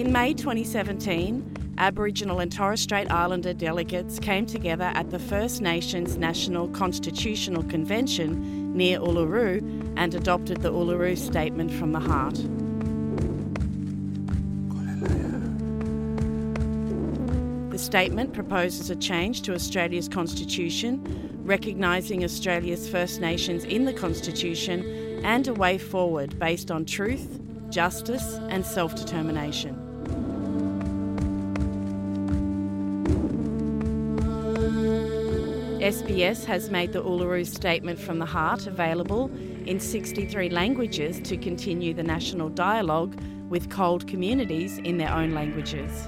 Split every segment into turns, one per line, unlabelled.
In May 2017, Aboriginal and Torres Strait Islander delegates came together at the First Nations National Constitutional Convention near Uluru and adopted the Uluru Statement from the Heart. The statement proposes a change to Australia's constitution, recognising Australia's First Nations in the constitution and a way forward based on truth, justice, and self determination. SBS has made the Uluru Statement from the Heart available in 63 languages to continue the national dialogue with CALD communities in their own languages.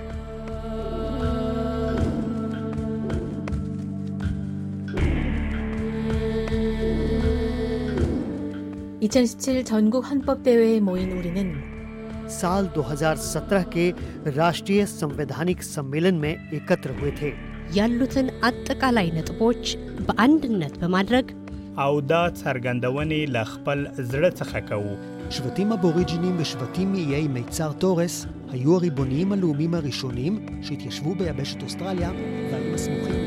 (2017) 전국 헌법대회에 모인 우리는
साल 2017 के राष्ट्रीय संवैधानिक सम्मेलन में एकत्र हुए थे
ያሉትን አጠቃላይ ነጥቦች በአንድነት በማድረግ
አውዳት ሰርገንደወኒ ለኽበል ዝረ ጸኸከው
שבטים אבוריג'ינים ושבטים מאיי מיצר תורס היו הריבוניים הלאומיים הראשונים שהתיישבו ביבשת אוסטרליה והיו הסמוכים